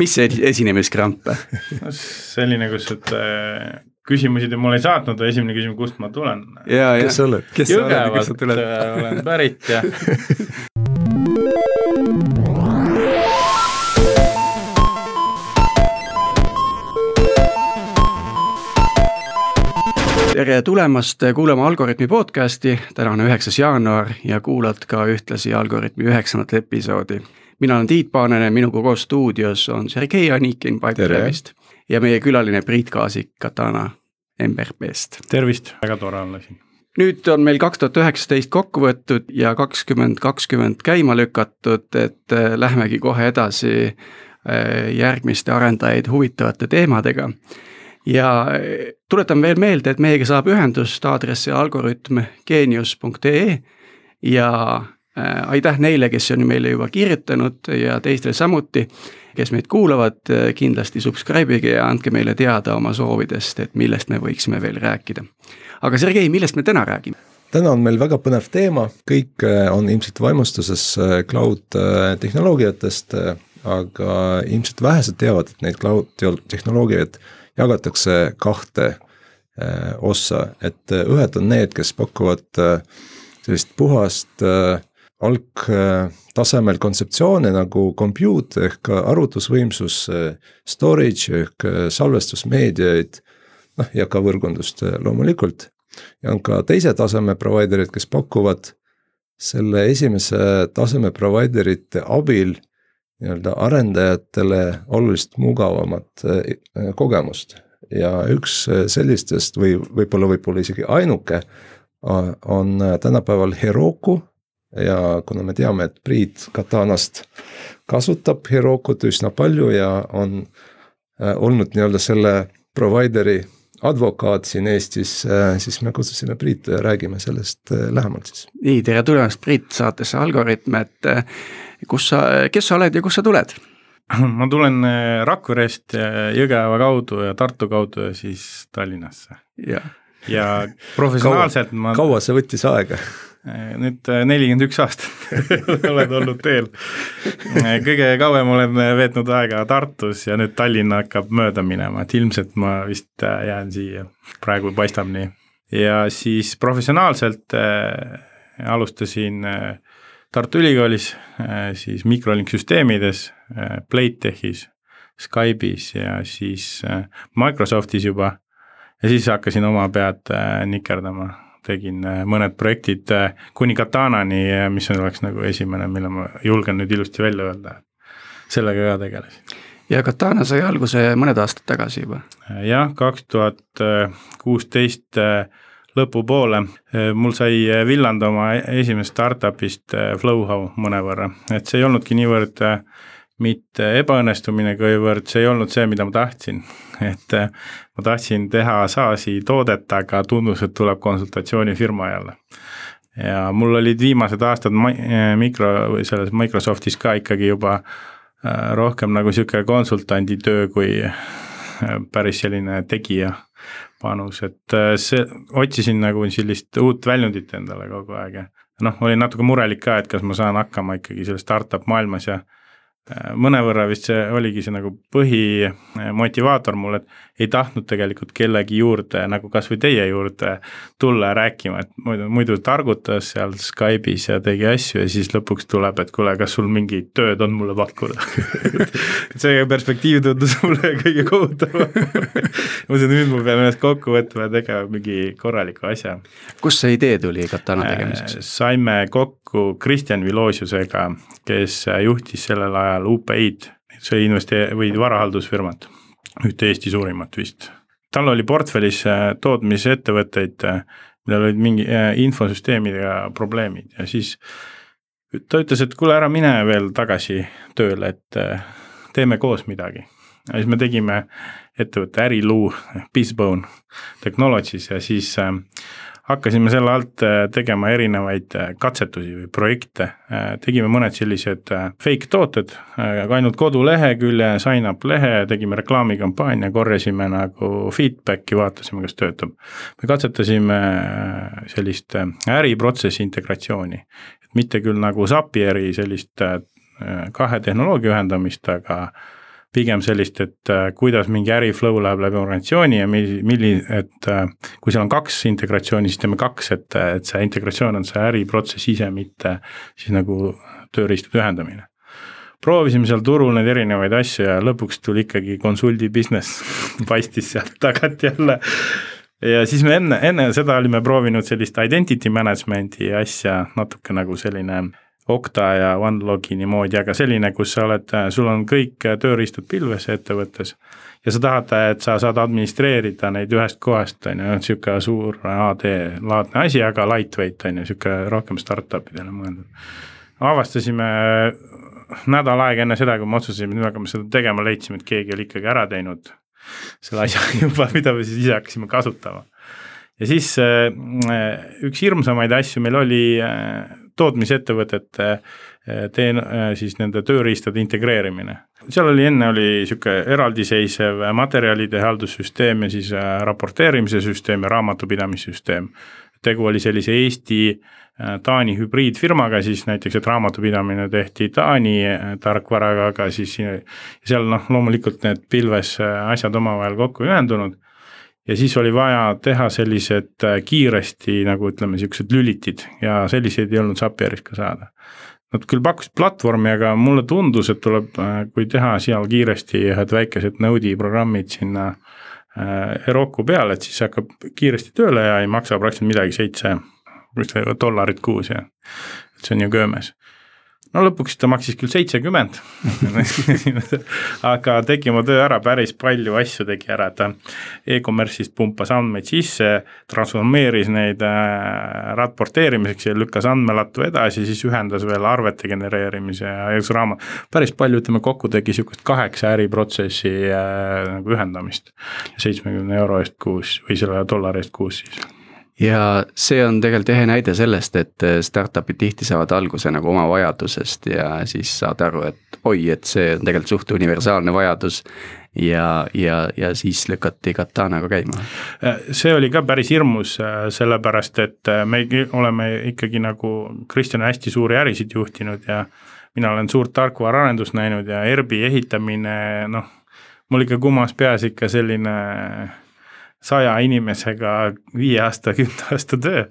mis esi-, esinemeskramp? no selline, kus, et äh, küsimusi te mulle ei saatnud, esimene küsimus, kust ma tulen. kes sa oled? Jõgevalt äh, olen pärit ja tere tulemast kuulama Algorütmi podcasti, täna on üheksas jaanuar ja kuulad ka ühtlasi Algorütmi üheksandat episoodi. Mina olen Tiit Paananen, minuga koos stuudios on Sergei Anikin Pipedrive'ist ja meie külaline Priit Kaasik Katana MRP-st. tervist, väga tore olla siin. Nüüd on meil kaks tuhat üheksateist kokku võetud ja kakskümmend kakskümmend käima lükatud, et äh, lähmegi kohe edasi äh, järgmiste arendajaid huvitavate teemadega. Ja eh, tuletan veel meelde, et meiega saab ühendust aadressi algoritm geenius.ee ja äh, aitäh neile, kes on meile juba kirjutanud ja teistele samuti, kes meid kuulavad, eh, kindlasti subscribe ige ja andke meile teada oma soovidest, et millest me võiksime veel rääkida. aga Sergei, millest me täna räägime? täna on meil väga põnev teema, kõik on ilmselt vaimustuses cloud tehnoloogiatest, aga ilmselt vähesed teavad, et neid cloud tehnoloogiaid jagatakse kahte äh, ossa, et äh, ühed on need, kes pakuvad äh, sellist puhast algtasemel kontseptsioone nagu compute ehk arvutusvõimsus, storage ehk salvestusmeediaid, noh ja ka võrgundust loomulikult. ja on ka teise taseme provider'id, kes pakuvad selle esimese taseme provider'ite abil nii-öelda arendajatele oluliselt mugavamat äh, kogemust. ja üks äh, sellistest või võib-olla, võib-olla isegi ainuke on äh, tänapäeval Heroku ja kuna me teame, et Priit Katanast kasutab Herokut üsna palju ja on olnud nii-öelda selle provider'i advokaat siin Eestis, siis me kutsusime Priitu ja räägime sellest lähemalt siis. nii, tere tulemast Priit saatesse Algorütm, et kus sa, kes sa oled ja kust sa tuled? ma tulen äh, Rakverest Jõgeva kaudu ja Tartu kaudu ja siis Tallinnasse. ja professionaalselt kaua, ma kaua see võttis aega? Äh, nüüd äh, nelikümmend üks aastat olen olnud teel. kõige kauem olen veetnud aega Tartus ja nüüd Tallinna hakkab mööda minema, et ilmselt ma vist jään siia, praegu paistab nii. ja siis professionaalselt alustasin Tartu Ülikoolis, siis Microlink süsteemides, Playtechis, Skype'is ja siis Microsoftis juba. ja siis hakkasin oma pead nikerdama, tegin mõned projektid kuni Katanani, mis oleks nagu esimene, mille ma julgen nüüd ilusti välja öelda. sellega ka tegelesin. ja Katana sai alguse mõned aastad tagasi juba? jah, kaks tuhat kuusteist lõpupoole. mul sai villand oma esimesest startup'ist Flowhow mõnevõrra, et see ei olnudki niivõrd eh, mitte ebaõnnestumine, kuivõrd see ei olnud see, mida ma tahtsin. et eh, ma tahtsin teha SaaS-i toodet, aga tundus, et tuleb konsultatsioonifirma jälle. ja mul olid viimased aastad mikro, või selles Microsoftis ka ikkagi juba rohkem nagu niisugune konsultandi töö kui päris selline tegija panus, et äh, see, otsisin nagu sellist uut väljundit endale kogu aeg ja noh, olin natuke murelik ka, et kas ma saan hakkama ikkagi selles startup maailmas ja Äh, mõnevõrra vist see oligi see nagu põhimotivaator mul, et ei tahtnud tegelikult kellegi juurde, nagu kas või teie juurde tulla rääkima, et muidu, muidu targutas seal Skype'is ja tegi asju ja siis lõpuks tuleb, et kuule, kas sul mingit tööd on mulle pakkuda see perspektiiv tundus mulle kõige kohutavam ma mõtlesin, et nüüd ma pean ennast kokku võtma ja tegema mingi korraliku asja. kust see idee tuli Katana tegemiseks? Äh, saime kokku Kristjan Vilosiusega, kes juhtis sellel ajal ajal UPI-d, see investee- või varahaldusfirmat, ühte Eesti suurimat vist. tal oli portfellis äh, tootmisettevõtteid, äh, millel olid mingi äh, infosüsteemidega probleemid ja siis ta ütles, et kuule, ära mine veel tagasi tööle, et teeme koos midagi. ja siis me tegime ettevõtte Äriluu, Bizbone Technologies ja siis äh, hakkasime selle alt äh, tegema erinevaid äh, katsetusi või projekte, äh, tegime mõned sellised fake tooted, ainult kodulehekülje, sign up lehe, tegime reklaamikampaania, korjasime nagu feedback'i, vaatasime, kas töötab. me katsetasime sellist äriprotsessi integratsiooni, et mitte küll nagu Zapier'i sellist kahe tehnoloogia ühendamist, aga pigem sellist, et äh, kuidas mingi äri flow läheb läbi organisatsiooni ja milli-, milli-, et äh, kui seal on kaks integratsiooni, siis teeme kaks, et, et see integratsioon on see äriprotsess ise, mitte siis nagu tööriistade ühendamine. proovisime seal turul neid erinevaid asju ja lõpuks tuli ikkagi konsuldi business paistis sealt tagant jälle ja siis me enne, enne seda olime proovinud sellist identity management'i asja, natuke nagu selline Okta ja OneLogini moodi, aga selline, kus sa oled, sul on kõik tööriistad pilves ettevõttes ja sa tahad, et sa saad administreerida neid ühest kohast, on ju, niisugune suur AD-laadne asi, aga lightweight on ju, niisugune rohkem startup idele mõeldud. avastasime nädal aega enne seda, kui me otsustasime, et nüüd hakkame seda tegema, leidsime, et keegi oli ikkagi ära teinud selle asja juba, mida me siis ise hakkasime kasutama. ja siis äh, üks hirmsamaid asju meil oli äh, tootmisettevõtete äh, teen-, siis nende tööriistade integreerimine. seal oli enne, oli niisugune eraldiseisev materjalide haldussüsteem ja siis raporteerimise süsteem ja raamatupidamissüsteem. tegu oli sellise Eesti Taani hübriidfirmaga siis näiteks, et raamatupidamine tehti Taani tarkvaraga, aga siis seal noh, loomulikult need pilves asjad omavahel kokku ühendunud ja siis oli vaja teha sellised äh, kiiresti nagu ütleme, niisugused lülitid ja selliseid ei olnud Zapieris ka saada. Nad küll pakkusid platvormi, aga mulle tundus, et tuleb, äh, kui teha seal kiiresti ühed väikesed Node'i programmid sinna äh, Heroku peale, et siis hakkab kiiresti tööle ja ei maksa praktiliselt midagi, seitse vist dollarit kuus ja et see on ju köömes no lõpuks ta maksis küll seitsekümmend. Aga tegi oma töö ära, päris palju asju tegi ära, ta e-commerce'ist pumpas andmeid sisse, transformeeris neid äh, raporteerimiseks ja lükkas andmelattu edasi, siis ühendas veel arvete genereerimise ja üks raamat, päris palju, ütleme kokku tegi niisugust kaheksa äriprotsessi äh, nagu ühendamist. seitsmekümne euro eest kuus või selle dollari eest kuus siis ja see on tegelikult ehe näide sellest, et äh, startup'id tihti saavad alguse nagu oma vajadusest ja siis saad aru, et oi, et see on tegelikult suht universaalne vajadus. ja, ja, ja siis lükati Katanaga käima. Äh, see oli ka päris hirmus, äh, sellepärast et me oleme ikkagi nagu, Kristjan on hästi suuri ärisid juhtinud ja mina olen suurt tarkvaraarendust näinud ja ERB-i ehitamine, noh, mul ikka kumas peas ikka selline saja inimesega viie aasta, kümne aasta töö.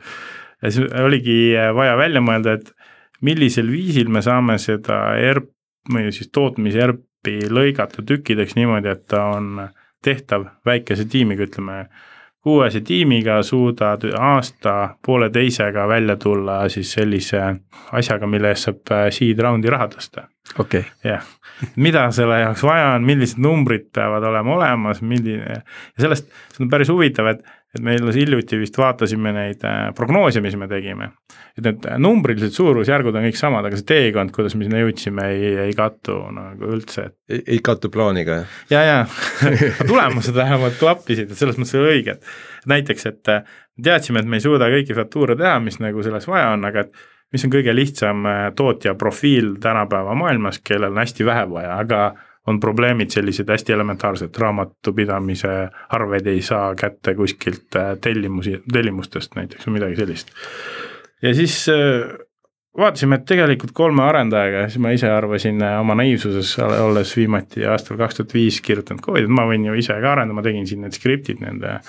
ja siis oligi vaja välja mõelda, et millisel viisil me saame seda ERP või siis tootmis-ERP-i lõigata tükkideks niimoodi, et ta on tehtav väikese tiimiga, ütleme kuuese tiimiga suudad aasta pooleteisega välja tulla siis sellise asjaga, mille eest saab äh, seed round'i raha tõsta. okei okay.. jah, mida selle jaoks vaja on, millised numbrid peavad olema olemas, milline ja sellest, see on päris huvitav, et et me alles hiljuti vist vaatasime neid äh, prognoose, mis me tegime. et need numbrilised suurusjärgud on kõik samad, aga see teekond, kuidas me sinna jõudsime, ei, ei kattu nagu üldse. ei kattu plaaniga, jah? ja, ja tulemused vähemalt klappisid, et selles mõttes oli õige, et näiteks, et äh, teadsime, et me ei suuda kõiki faktuure teha, mis nagu selleks vaja on, aga et mis on kõige lihtsam äh, tootja profiil tänapäeva maailmas, kellel on hästi vähe vaja, aga on probleemid sellised hästi elementaarsed, raamatupidamise arveid ei saa kätte kuskilt äh, tellimusi, tellimustest näiteks või midagi sellist. ja siis äh, vaatasime, et tegelikult kolme arendajaga, siis ma ise arvasin äh, oma naiivsuses, olles viimati aastal kaks tuhat viis kirjutanud koodi, et ma võin ju ise ka arendada, ma tegin siin need skriptid nende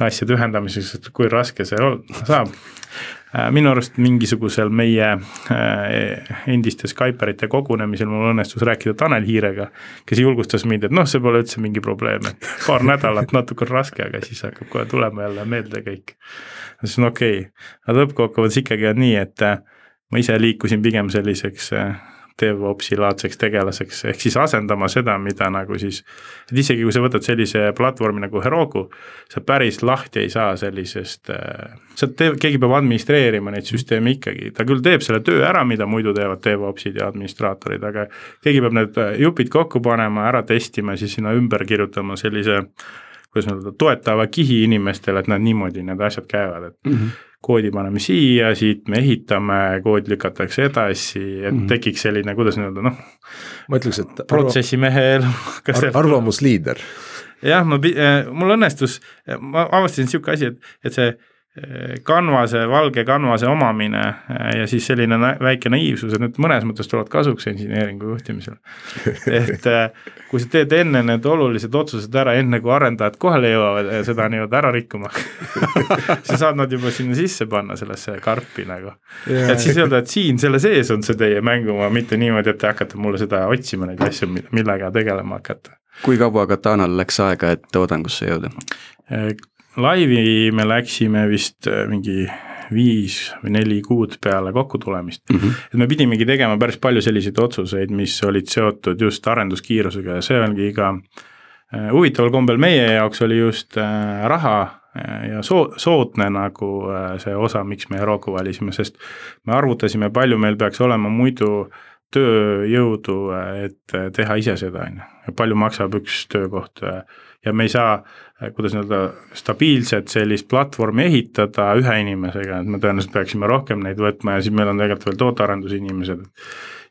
asjade ühendamiseks, et kui raske see saab Äh, minu arust mingisugusel meie äh, endiste Skyperite kogunemisel mul õnnestus rääkida Tanel Hiirega, kes julgustas mind, et noh, see pole üldse mingi probleem, et paar nädalat natuke on raske, aga siis hakkab kohe tulema jälle meelde kõik. ma ütlesin okei okay., aga lõppkokkuvõttes ikkagi on nii, et äh, ma ise liikusin pigem selliseks DevOpsi laadseks tegelaseks, ehk siis asendama seda, mida nagu siis, et isegi kui sa võtad sellise platvormi nagu Heroku, sa päris lahti ei saa sellisest, äh, sa teed, keegi peab administreerima neid süsteeme ikkagi, ta küll teeb selle töö ära, mida muidu teevad DevOpsid ja administraatorid, aga keegi peab need äh, jupid kokku panema, ära testima, siis sinna ümber kirjutama sellise kuidas öelda, toetava kihi inimestele, et nad niimoodi need asjad käivad, et mm -hmm koodi paneme siia, siit me ehitame, kood lükatakse edasi, et mm -hmm. tekiks selline, kuidas nii-öelda noh. ma ütleks, et. protsessimehe elu ar. arvamusliider. jah, ma, eh, mul õnnestus, ma avastasin sihuke asi, et, et see kanvase, valge kanvase omamine ja siis selline väike naiivsus, et need mõnes mõttes tulevad kasuks inseneeringu juhtimisel. et kui sa teed enne need olulised otsused ära, enne kui arendajad kohale jõuavad ja seda nii-öelda ära rikkuma sa saad nad juba sinna sisse panna, sellesse karpi nagu. et siis öelda, et siin selle sees on see teie mängumaa, mitte niimoodi, et te hakkate mulle seda otsima, neid asju, millega tegelema hakata. kui kaua Katanal läks aega, et toodangusse jõuda? Laivi me läksime vist mingi viis või neli kuud peale kokkutulemist mm. -hmm. et me pidimegi tegema päris palju selliseid otsuseid, mis olid seotud just arenduskiirusega ja see ongi ka äh, huvitaval kombel meie jaoks oli just äh, raha äh, ja soo-, soodne nagu see osa, miks me Heroku valisime, sest me arvutasime, palju meil peaks olema muidu tööjõudu, et teha ise seda, on ju, palju maksab üks töökoht ja me ei saa kuidas nii-öelda stabiilset sellist platvormi ehitada ühe inimesega, et me tõenäoliselt peaksime rohkem neid võtma ja siis meil on tegelikult veel tootearendusinimesed.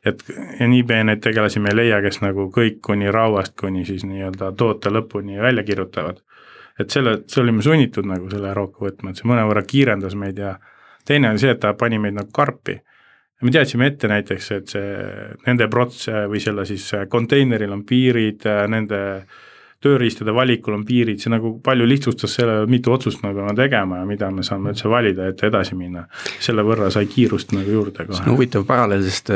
et ja niipea neid tegelasi me ei leia, kes nagu kõik kuni rauast kuni siis nii-öelda toote lõpuni välja kirjutavad. et selle, see olime sunnitud nagu selle Heroku võtma, et see mõnevõrra kiirendas meid ja teine on see, et ta pani meid nagu karpi me teadsime ette näiteks, et see nende prots- või selle siis konteineril on piirid, nende äh, tööriistade valikul on piirid, see nagu palju lihtsustas selle, mitu otsust me peame tegema ja mida me saame üldse valida, et edasi minna. selle võrra sai kiirust nagu juurde kohe. see on huvitav paralleel, sest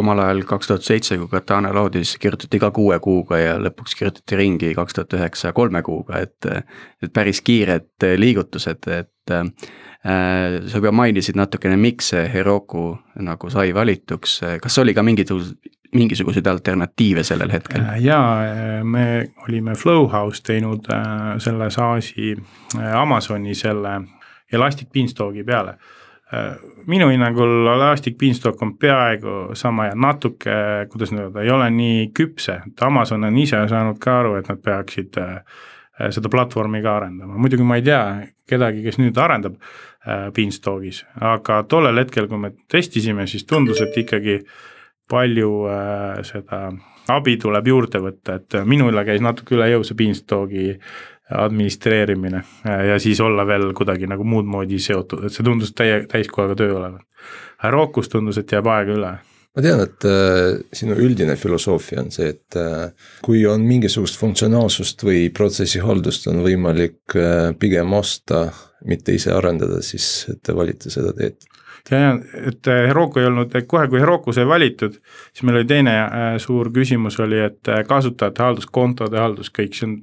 omal ajal kaks tuhat seitse, kui Katana loodi, siis kirjutati ka kuue kuuga ja lõpuks kirjutati ringi kaks tuhat üheksa kolme kuuga, et et päris kiired liigutused, et äh, sa juba mainisid natukene, miks see Heroku nagu sai valituks, kas oli ka mingisugused mingisuguseid alternatiive sellel hetkel? Äh, jaa, äh, me olime Flowhouse teinud äh, selle SaaS-i Amazoni selle Elastic Beanstalki peale. minu hinnangul Elastic Beanstalk on peaaegu sama ja natuke, kuidas nüüd öelda, ei ole nii küpse, et Amazon on ise saanud ka aru, et nad peaksid seda platvormi ka arendama, muidugi ma ei tea kedagi, kes nüüd arendab Beanstalkis, aga tollel hetkel, kui me testisime, siis tundus, et ikkagi äh, palju äh, seda abi tuleb juurde võtta, et minule käis natuke üle jõu see Beanstalki administreerimine äh, ja siis olla veel kuidagi nagu muud moodi seotud, et see tundus täie, täiskohaga töö olevat. Herokus tundus, et jääb aega üle ma tean, et äh, sinu üldine filosoofia on see, et äh, kui on mingisugust funktsionaalsust või protsessihaldust on võimalik äh, pigem osta, mitte ise arendada, siis te valite seda teed et äh, Heroku ei olnud, kohe kui Heroku sai valitud, siis meil oli teine äh, suur küsimus oli, et äh, kasutajate haldus, kontode haldus, kõik see on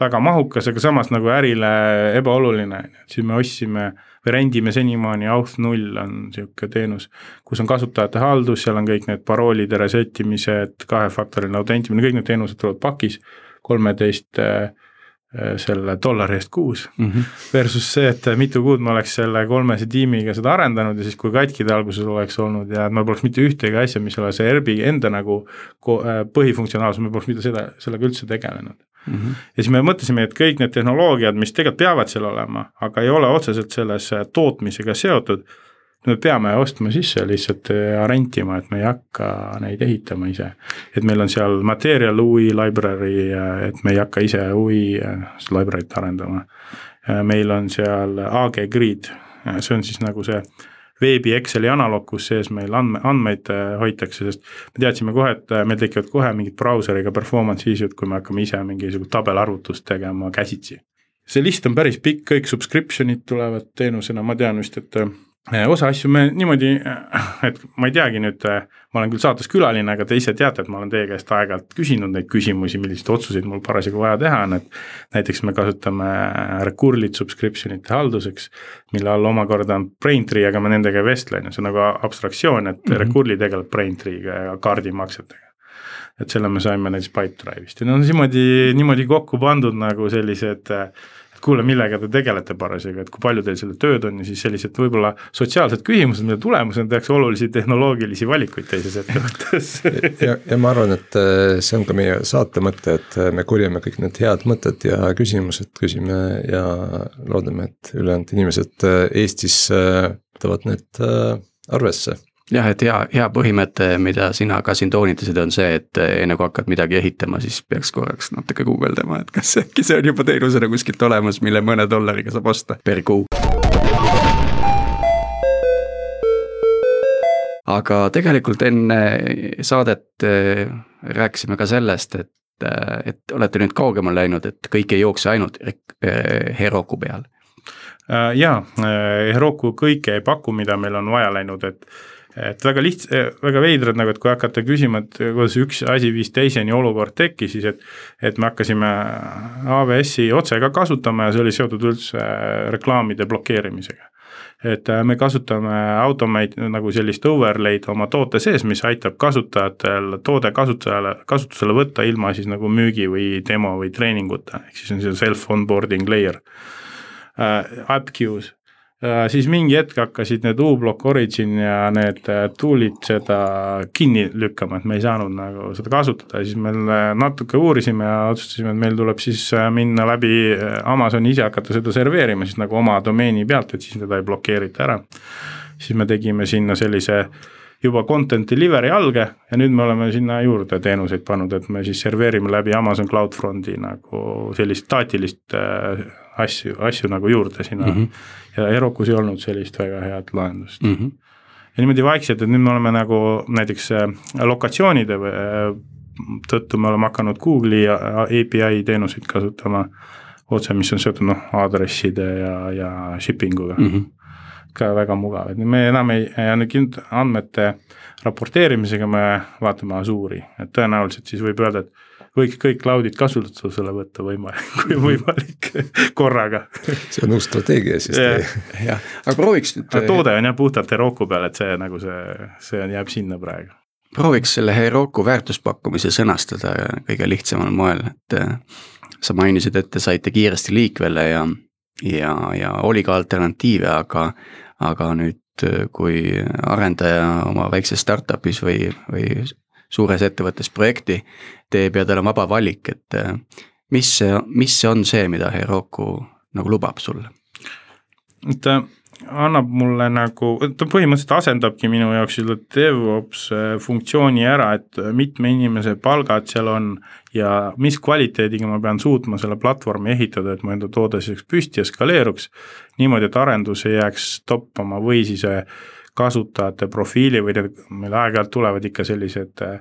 väga mahukas, aga samas nagu ärile ebaoluline, siis me ostsime või rendime senimaani Auth null on niisugune teenus, kus on kasutajate haldus, seal on kõik need paroolide reset imised, kahefaktoriline autentimine, kõik need teenused tulevad pakis, kolmeteist Äh, selle dollari eest kuus mm. -hmm. Versus see, et mitu kuud ma oleks selle kolmese tiimiga seda arendanud ja siis, kui katki ta alguses oleks olnud ja ma poleks mitte ühtegi asja, mis ole see ERB-i enda nagu äh, põhifunktsionaalsus, ma poleks mitte seda, sellega üldse tegelenud mm. -hmm. ja siis me mõtlesime, et kõik need tehnoloogiad, mis tegelikult peavad seal olema, aga ei ole otseselt selles äh, tootmisega seotud me peame ostma sisse lihtsalt ja rentima, et me ei hakka neid ehitama ise. et meil on seal material UI library, et me ei hakka ise UI library't arendama. meil on seal AG Grid, see on siis nagu see veebi Exceli analoog, kus sees meil andme, andmeid hoitakse, sest me teadsime kohe, et meil tekivad kohe mingid brauseriga performance issue'd, kui me hakkame ise mingisugust tabelarvutust tegema käsitsi. see list on päris pikk, kõik subscription'id tulevad teenusena, ma tean vist, et Äh, osa asju me niimoodi, äh, et ma ei teagi nüüd, äh, ma olen küll saates külaline, aga te ise teate, et ma olen teie käest aeg-ajalt küsinud neid küsimusi, milliseid otsuseid mul parasjagu vaja teha on, et näiteks me kasutame Recurlit subscription ite halduseks, mille all omakorda on Braintree, aga ma nendega ei vestle, on ju, see on nagu abstraktsioon, et mm -hmm. Recurli tegeleb Braintree'ga ja kaardimaksetega. Et selle me saime näiteks Pipedrive'ist. Ja no niimoodi, niimoodi kokku pandud nagu sellised äh, kuule, millega te tegelete parasjagu, et kui palju teil selle tööd on ja siis sellised võib-olla sotsiaalsed küsimused, mille tulemusena tehakse olulisi tehnoloogilisi valikuid teises ettevõttes. Ja, ja ma arvan, et äh, see on ka meie saate mõte, et äh, me korjame kõik need head mõtted ja küsimused, küsime ja loodame, et ülejäänud inimesed äh, Eestis võtavad need arvesse jah, et hea, hea põhimõte, mida sina ka siin toonitasid, on see, et eh, enne kui hakkad midagi ehitama, siis peaks korraks natuke guugeldama, et kas äkki see on juba teenusena kuskilt olemas, mille mõne dollariga saab osta per kuu. aga tegelikult enne eh, saadet eh, rääkisime ka sellest, et et, et olete nüüd kaugemale läinud, et kõik ei jookse ainult Heroku peal? Äh, jaa, Heroku kõike ei paku, mida meil on vaja läinud, et et väga lihts-, väga veidrad nagu, et kui hakata küsima, et kuidas üks asi viis teiseni olukord tekkis, siis et et me hakkasime AWS-i otse ka kasutama ja see oli seotud üldse reklaamide blokeerimisega. Et äh, me kasutame Automate nagu sellist overlay'd oma toote sees, mis aitab kasutajatel toode kasutajale, kasutusele võtta ilma siis nagu müügi või demo või treeninguta, ehk siis on see self-onboarding layer. Äh,. AppQ's siis mingi hetk hakkasid need U-Block Origin ja need äh, tool'id seda kinni lükkama, et me ei saanud nagu seda kasutada ja siis me äh, natuke uurisime ja otsustasime, et meil tuleb siis minna läbi Amazoni ise hakata seda serveerima siis nagu oma domeeni pealt, et siis teda ei blokeerita ära. siis me tegime sinna sellise juba content delivery alge ja nüüd me oleme sinna juurde teenuseid pannud, et me siis serveerime läbi Amazon CloudFronti nagu sellist staatilist asju, asju nagu juurde sinna mm. -hmm ja Herokus ei olnud sellist väga head lahendust mm. -hmm. ja niimoodi vaikselt, et nüüd me oleme nagu näiteks äh, lokatsioonide äh, tõttu me oleme hakanud Google'i API teenuseid kasutama otse, mis on seotud noh, aadresside ja, ja shipping uga mm. -hmm. Ka väga mugav, et me enam ei, nüüd andmete raporteerimisega me vaatame Azure'i, et tõenäoliselt siis võib öelda, et võiks kõik cloud'id kasutusele võtta võimalik, kui võimalik korraga. see on uus strateegia siis teie. jah, aga prooviks nüüd. toode on jah puhtalt Heroku peal, et see nagu see, see on, jääb sinna praegu. prooviks selle Heroku väärtuspakkumise sõnastada kõige lihtsamal moel, et äh, sa mainisid, et te saite kiiresti liikvele ja, ja, ja oli ka alternatiive, aga, aga nüüd äh, kui arendaja oma väikses startup'is või, või suures ettevõttes projekti teeb ja tal on vaba valik, et äh, mis see, mis see on see, mida Heroku nagu lubab sulle? ta annab mulle nagu, ta põhimõtteliselt asendabki minu jaoks selle DevOps äh, funktsiooni ära, et mitme inimese palgad seal on ja mis kvaliteediga ma pean suutma selle platvormi ehitada, et mu enda toode siis püsti ja skaleeruks niimoodi, et arendus ei jääks toppama või siis äh, kasutajate profiili või need, meil aeg-ajalt tulevad ikka sellised äh,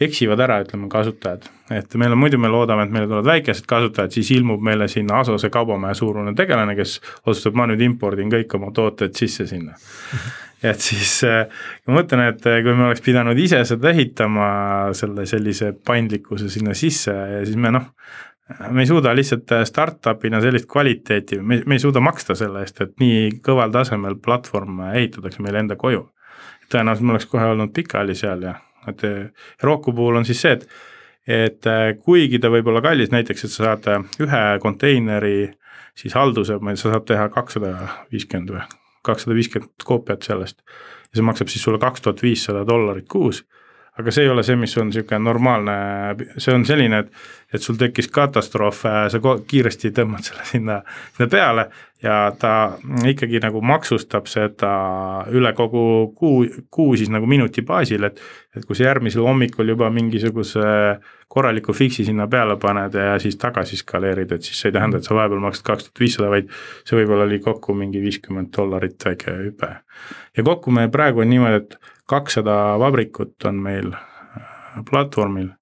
eksivad ära, ütleme, kasutajad. et meil on, muidu me loodame, et meile tulevad väikesed kasutajad, siis ilmub meile sinna Asose kaubamaja suurune tegelane, kes otsustab, ma nüüd impordin kõik oma tooted sisse sinna. et siis äh, ma mõtlen, et äh, kui me oleks pidanud ise seda ehitama, selle sellise paindlikkuse sinna sisse ja siis me noh, me ei suuda lihtsalt startup'ina sellist kvaliteeti, me, me ei suuda maksta selle eest, et nii kõval tasemel platvorm ehitatakse meile enda koju. tõenäoliselt me oleks kohe olnud pikali seal ja et Heroku puhul on siis see, et et kuigi ta võib olla kallis, näiteks et sa saad ühe konteineri siis halduse, sa saad teha kakssada viiskümmend või kakssada viiskümmend koopiat sellest. Ja see maksab siis sulle kaks tuhat viissada dollarit kuus. Aga see ei ole see, mis on niisugune normaalne, see on selline, et et sul tekkis katastroof, sa kiiresti tõmbad selle sinna, sinna peale ja ta ikkagi nagu maksustab seda üle kogu kuu, kuu siis nagu minuti baasil, et et kui sa järgmisel hommikul juba mingisuguse korraliku fix'i sinna peale paned ja siis tagasi skaleerid, et siis see ei tähenda, et sa vahepeal maksad kaks tuhat viissada, vaid see võib-olla oli kokku mingi viiskümmend dollarit väike hüpe. ja kokku me praegu on niimoodi, et kakssada vabrikut on meil äh, platvormil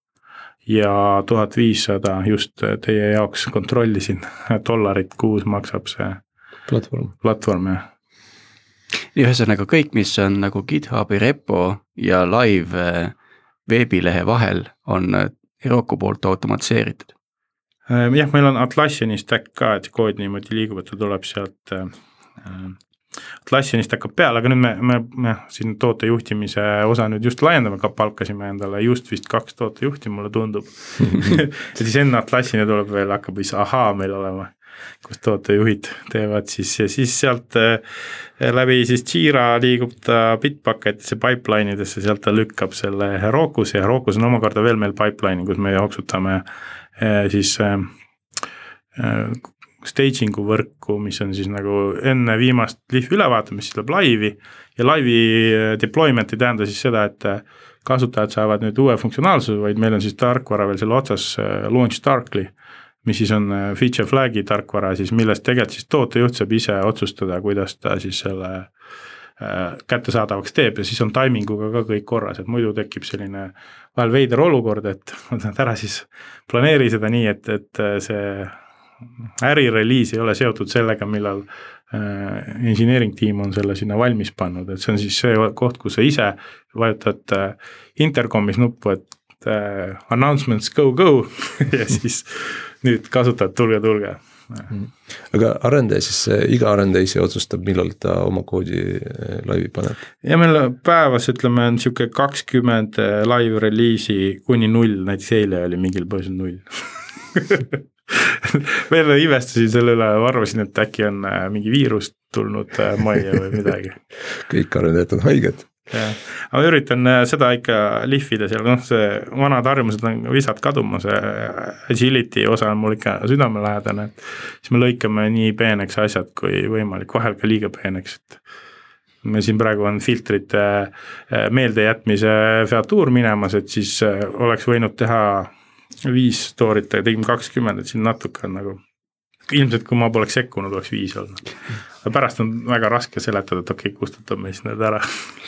ja tuhat viissada just teie jaoks kontrollisin, dollarit kuus maksab see platvorm, platvorm jah. ühesõnaga kõik, mis on nagu GitHubi repo ja live äh, veebilehe vahel, on Heroku poolt automatiseeritud. jah, meil on Atlassiani stack ka, et kood niimoodi liigub, et ta tuleb sealt Atlassianist hakkab peale, aga nüüd me, me, me siin tootejuhtimise osa nüüd just laiendame, ka palkasime endale just vist kaks tootejuhti, mulle tundub. Ja siis enne Atlassiani tuleb veel, hakkab siis ahaa meil olema, kus tootejuhid teevad siis ja siis sealt äh, läbi siis Jira liigub ta Bitbucketisse pipeline idesse, sealt ta lükkab selle Herokusse ja Herokus on omakorda veel meil pipeline'i, kus me jooksutame äh, siis äh, staging'u võrku, mis on siis nagu enne viimast lihvi ülevaatamist, siis läheb laivi. Ja laivi äh, deployment ei tähenda siis seda, et äh, kasutajad saavad nüüd uue funktsionaalsuse, vaid meil on siis tarkvara veel selle otsas äh, launch darkly, mis siis on feature flag'i tarkvara siis, millest tegelikult siis tootejuht saab ise otsustada, kuidas ta siis selle kättesaadavaks teeb. Ja siis on taiminguga ka kõik korras, et muidu tekib selline vahel veider olukord, et ära siis planeeri seda nii, et, et see ärireliis ei ole seotud sellega, millal äh, engineering tiim on selle sinna valmis pannud, et see on siis see koht, kus sa ise vajutad äh, intercom'is nuppu, et äh, announcements go, go ja siis nüüd kasutajad, tulge, tulge. Aga arendaja siis, iga arendaja ise otsustab, millal ta oma koodi laivi paneb? ja meil päevas ütleme, on niisugune kakskümmend live reliisi kuni null, näiteks eile oli mingil põhjusel null veel imestasin selle üle, arvasin, et äkki on eh, mingi viirus tulnud majja või midagi. kõik arendajad on haiged. Jah, aga ma üritan äh, seda ikka lihvida seal, noh, see vanad harjumused on visalt kaduma, see agility osa on mul ikka südamelähedane, et siis me lõikame nii peeneks asjad kui võimalik, vahel ka liiga peeneks, et me siin praegu on filtrite äh, meeldejätmise featuur minemas, et siis äh, oleks võinud teha viis story't, aga tegime kakskümmend, et siin natuke on nagu ilmselt kui ma poleks sekkunud, oleks viis olnud. Pärast on väga raske seletada, et okei okay,, kustutame siis need ära.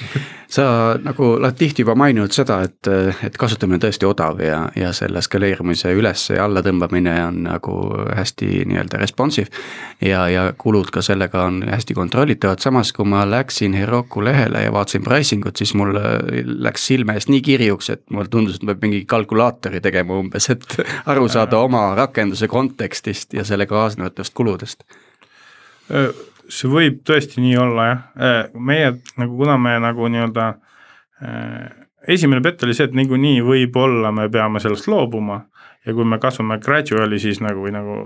Sa nagu oled tihti juba maininud seda, et, et kasutamine on tõesti odav ja, ja selle skaleerumise üles ja alla tõmbamine on nagu hästi nii-öelda responsive. ja, ja kulud ka sellega on hästi kontrollitavad, samas kui ma läksin Heroku lehele ja vaatasin pricing ut, siis mul läks silme eest nii kirjuks, et mulle tundus, et ma pean mingi kalkulaatori tegema umbes, et aru saada oma rakenduse kontekstist ja selle kaasnevatest kuludest see võib tõesti nii olla jah, äh, meie nagu, kuna me nagu nii-öelda äh, esimene pett oli see, et niikuinii võib-olla me peame sellest loobuma ja kui me kasvame gradually siis nagu või nagu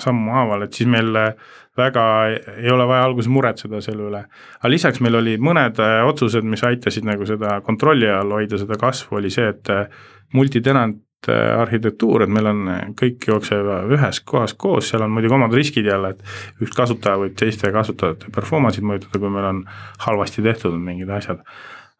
sammhaaval, et siis meil väga ei ole vaja alguses muretseda selle üle. aga lisaks meil oli mõned äh, otsused, mis aitasid nagu seda kontrolli all hoida, seda kasvu, oli see, et multitenant Äh, arhitektuur, et meil on, äh, kõik jookseb ühes kohas koos, seal on muidugi omad riskid jälle, et üks kasutaja võib teiste kasutajate performance'id mõjutada, kui meil on halvasti tehtud mingid asjad.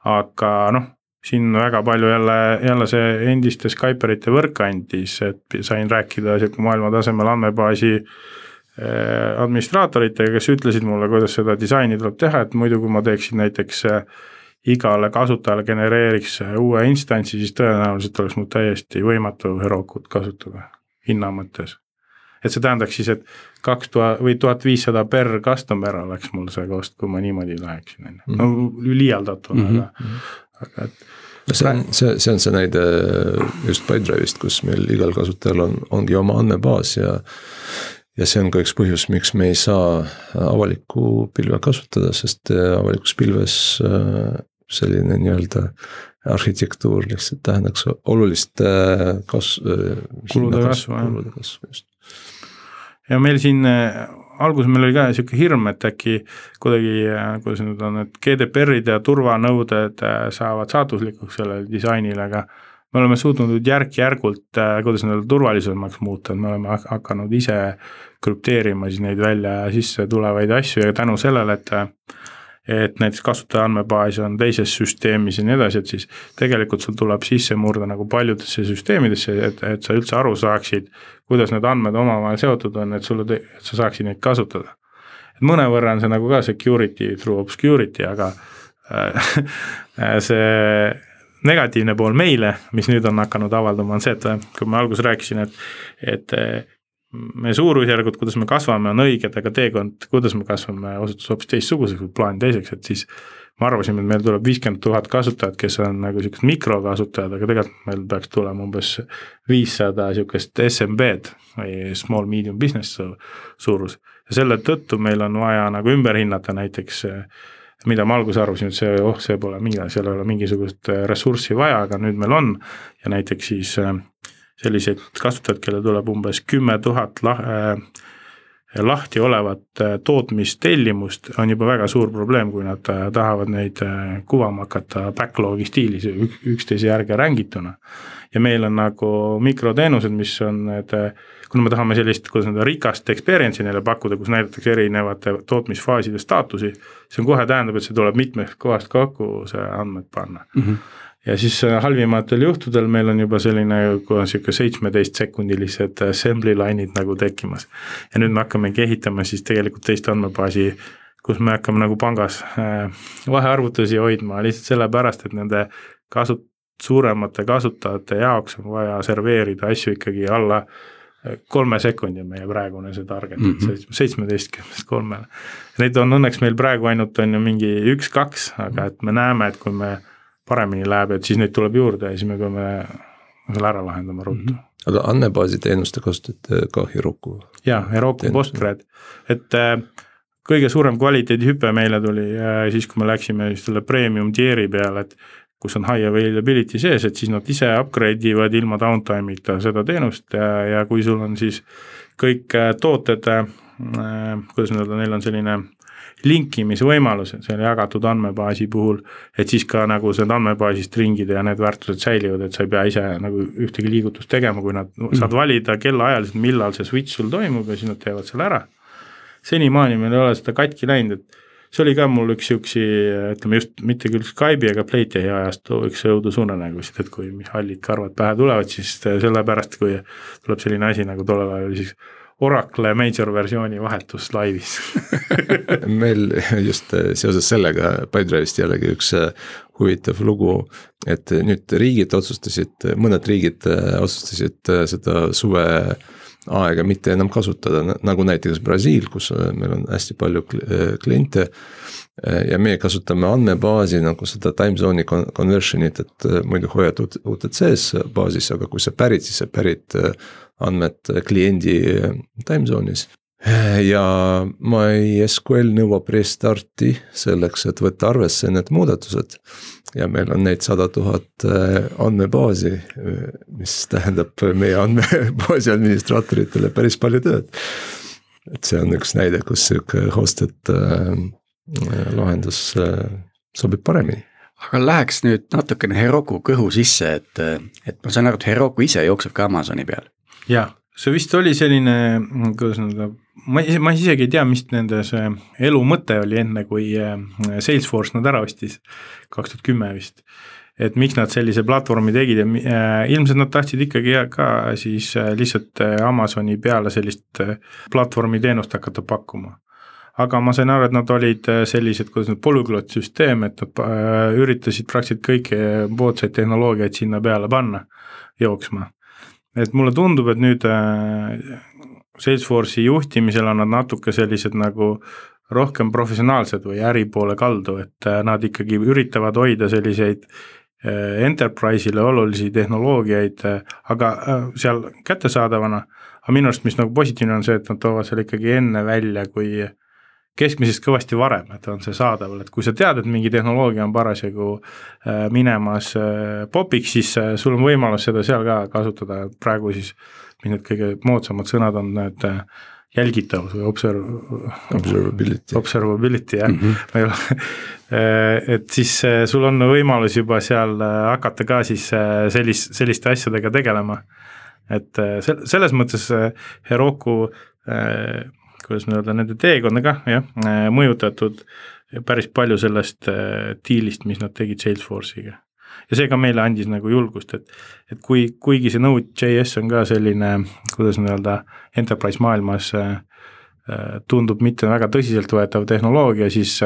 aga noh, siin väga palju jälle, jälle see endiste Skyperite võrk andis, et sain rääkida sihuke maailmatasemel andmebaasi äh, administraatoritega, kes ütlesid mulle, kuidas seda disaini tuleb teha, et muidu kui ma teeksin näiteks äh, igale kasutajale genereeriks uue instantsi, siis tõenäoliselt oleks mul täiesti võimatu Herokut kasutada hinna mõttes. et see tähendaks siis, et kaks tuhat või tuhat viissada per customer oleks mul see kost, kui ma niimoodi läheksin, on ju, no mhm. liialdatuna mm, -hmm. aga, aga et no see on, see, see on see näide just Pipedrive'ist, kus meil igal kasutajal on, ongi oma andmebaas ja ja see on ka üks põhjus, miks me ei saa avalikku pilve kasutada, sest avalikus pilves äh, selline nii-öelda arhitektuur lihtsalt tähendaks olulist äh, kas-. Äh, kulude kasvu, just. ja meil siin äh, alguses meil oli ka sihuke hirm, et äkki kuidagi, kuidas nüüd on, et GDPR-id ja turvanõuded saavad saatuslikuks sellele disainile, aga me oleme suutnud nüüd järk-järgult, kuidas nii-öelda turvalisemaks muuta, et me oleme hakanud ise krüpteerima siis neid välja ja sisse tulevaid asju ja tänu sellele, et et näiteks kasutaja andmebaas on teises süsteemis ja nii edasi, et siis tegelikult sul tuleb sisse murda nagu paljudesse süsteemidesse, et, et sa üldse aru saaksid, kuidas need andmed omavahel seotud on, et sulle, et sa saaksid neid kasutada. et mõnevõrra on see nagu ka security through obscurity, aga äh, see negatiivne pool meile, mis nüüd on hakanud avalduma, on see, et kui ma alguses rääkisin, et, et meie suurusjärgud, kuidas me kasvame, on õiged, aga teekond, kuidas me kasvame, osutus hoopis teistsuguseks või plaan teiseks, et siis me arvasime, et meil tuleb viiskümmend tuhat kasutajat, kes on nagu siuksed mikrokasutajad, aga tegelikult meil peaks tulema umbes viissada sihukest SMB-d või small medium business suurus. ja selle tõttu meil on vaja nagu ümber hinnata näiteks mida me alguses arvasime, et see, oh, see pole mingi, seal ei ole mingisugust ressurssi vaja, aga nüüd meil on ja näiteks siis äh, selliseid kasutajaid, kellel tuleb umbes kümme tuhat lah-, äh, lahti olevat äh, tootmistellimust, on juba väga suur probleem, kui nad äh, tahavad neid kuvama hakata backlog'i stiilis üksteise järge rängituna. ja meil on nagu mikroteenused, mis on need, kuna me tahame sellist, kuidas öelda, rikast experience'i neile pakkuda, kus näidatakse erinevate tootmisfaaside staatusi, see on kohe tähendab, et see tuleb mitmest kohast kokku, see andmed panna mm. -hmm ja siis äh, halvimatel juhtudel meil on juba selline sihuke seitsmeteist sekundilised assembly line'id nagu tekkimas. ja nüüd me hakkamegi ehitama siis tegelikult teist andmebaasi kus me hakkame nagu pangas äh, vahearvutusi hoidma lihtsalt sellepärast, et nende kasu-, suuremate kasutajate jaoks on vaja serveerida asju ikkagi alla kolme sekundi meie praegune see target mm -hmm., seitsmeteistkümnest kolmele. Neid on õnneks meil praegu ainult on ju mingi üks-kaks, aga et me näeme, et kui me paremini läheb, et siis neid tuleb juurde ja siis me peame selle ära lahendama ruttu mm. -hmm aga andmebaasi teenuste kasutate ka Heroku? jaa, Heroku Postgred, et äh, kõige suurem kvaliteedihüpe meile tuli äh, siis, kui me läksime just selle premium tier'i peale, et kus on high availability sees, et siis nad ise upgrade ivad ilma downtime'ita seda teenust ja, ja kui sul on siis kõik tooted äh,, kuidas nüüd öelda, neil on selline linkimisvõimalused selle jagatud andmebaasi puhul, et siis ka nagu need andmebaasist ringid ja need väärtused säilivad, et sa ei pea ise nagu ühtegi liigutust tegema, kui nad mm., saad valida kellaajaliselt, millal see switch sul toimub ja siis nad teevad selle ära. senimaani meil ei ole seda katki läinud, et see oli ka mul üks siuksi, ütleme just mitte küll Skype'i ega Playtech'i ajastu üks õudusuunanägusid, et kui hallid karvad pähe tulevad, siis sellepärast, kui tuleb selline asi nagu tollel ajal oli siis Oracle major versiooni vahetus laivis. Meil just äh, seoses sellega Pipedrive'ist jällegi üks äh, huvitav lugu, et nüüd riigid otsustasid, mõned riigid äh, otsustasid seda suve aega mitte enam kasutada, nagu näiteks Brasiil, kus meil on hästi palju kliente. ja meie kasutame andmebaasi nagu seda time zone'i conversion'it, et muidu hoiad UTC-s baasis, aga kui sa pärid, siis sa pärid andmed kliendi time zone'is. Ja MySQL nõuab restarti selleks, et võtta arvesse need muudatused. ja meil on neid sada tuhat äh, andmebaasi, mis tähendab meie andmebaasi administraatoritele päris palju tööd. et see on üks näide, kus sihuke hosted äh, lahendus sobib paremini aga läheks nüüd natukene Heroku kõhu sisse, et, et ma saan aru, et Heroku ise jookseb ka Amazoni peal jah, see vist oli selline, kuidas nüüd, ma, ma isegi ei tea, mis nende see elu mõte oli enne, kui äh, Salesforce nad ära ostis, kaks tuhat kümme vist. et miks nad sellise platvormi tegid ja äh, ilmselt nad tahtsid ikkagi ka siis äh, lihtsalt Amazoni peale sellist platvormi teenust hakata pakkuma. Aga ma sain aru, et nad olid sellised, kuidas nüüd, polüglot süsteem, et nad üritasid praktiliselt kõiki moodsaid tehnoloogiaid sinna peale panna jooksma. Et mulle tundub, et nüüd äh, Salesforce'i juhtimisel on nad natuke sellised nagu rohkem professionaalsed või äri poole kaldu, et äh, nad ikkagi üritavad hoida selliseid äh, enterprise'ile olulisi tehnoloogiaid, aga seal kättesaadavana, aga minu arust, mis nagu positiivne on see, et nad toovad selle ikkagi enne välja, kui keskmisest kõvasti varem, et on see saadaval, et kui sa tead, et mingi tehnoloogia on parasjagu äh, minemas äh, popiks, siis äh, sul on võimalus seda seal ka kasutada, praegu siis mis need kõige moodsamad sõnad on, need jälgitavus või observ-. Observability. Observability jah mm, -hmm. ma ei ole et siis sul on võimalus juba seal hakata ka siis sellist, selliste asjadega tegelema. et selles mõttes Heroku kuidas nüüd öelda, nende teekonda kah jah, äh, mõjutatud päris palju sellest äh, diilist, mis nad tegid Salesforce'iga. Ja see ka meile andis nagu julgust, et, et kui, kuigi see Node.js on ka selline, kuidas nüüd öelda, enterprise maailmas äh, tundub mitte väga tõsiseltvõetav tehnoloogia, siis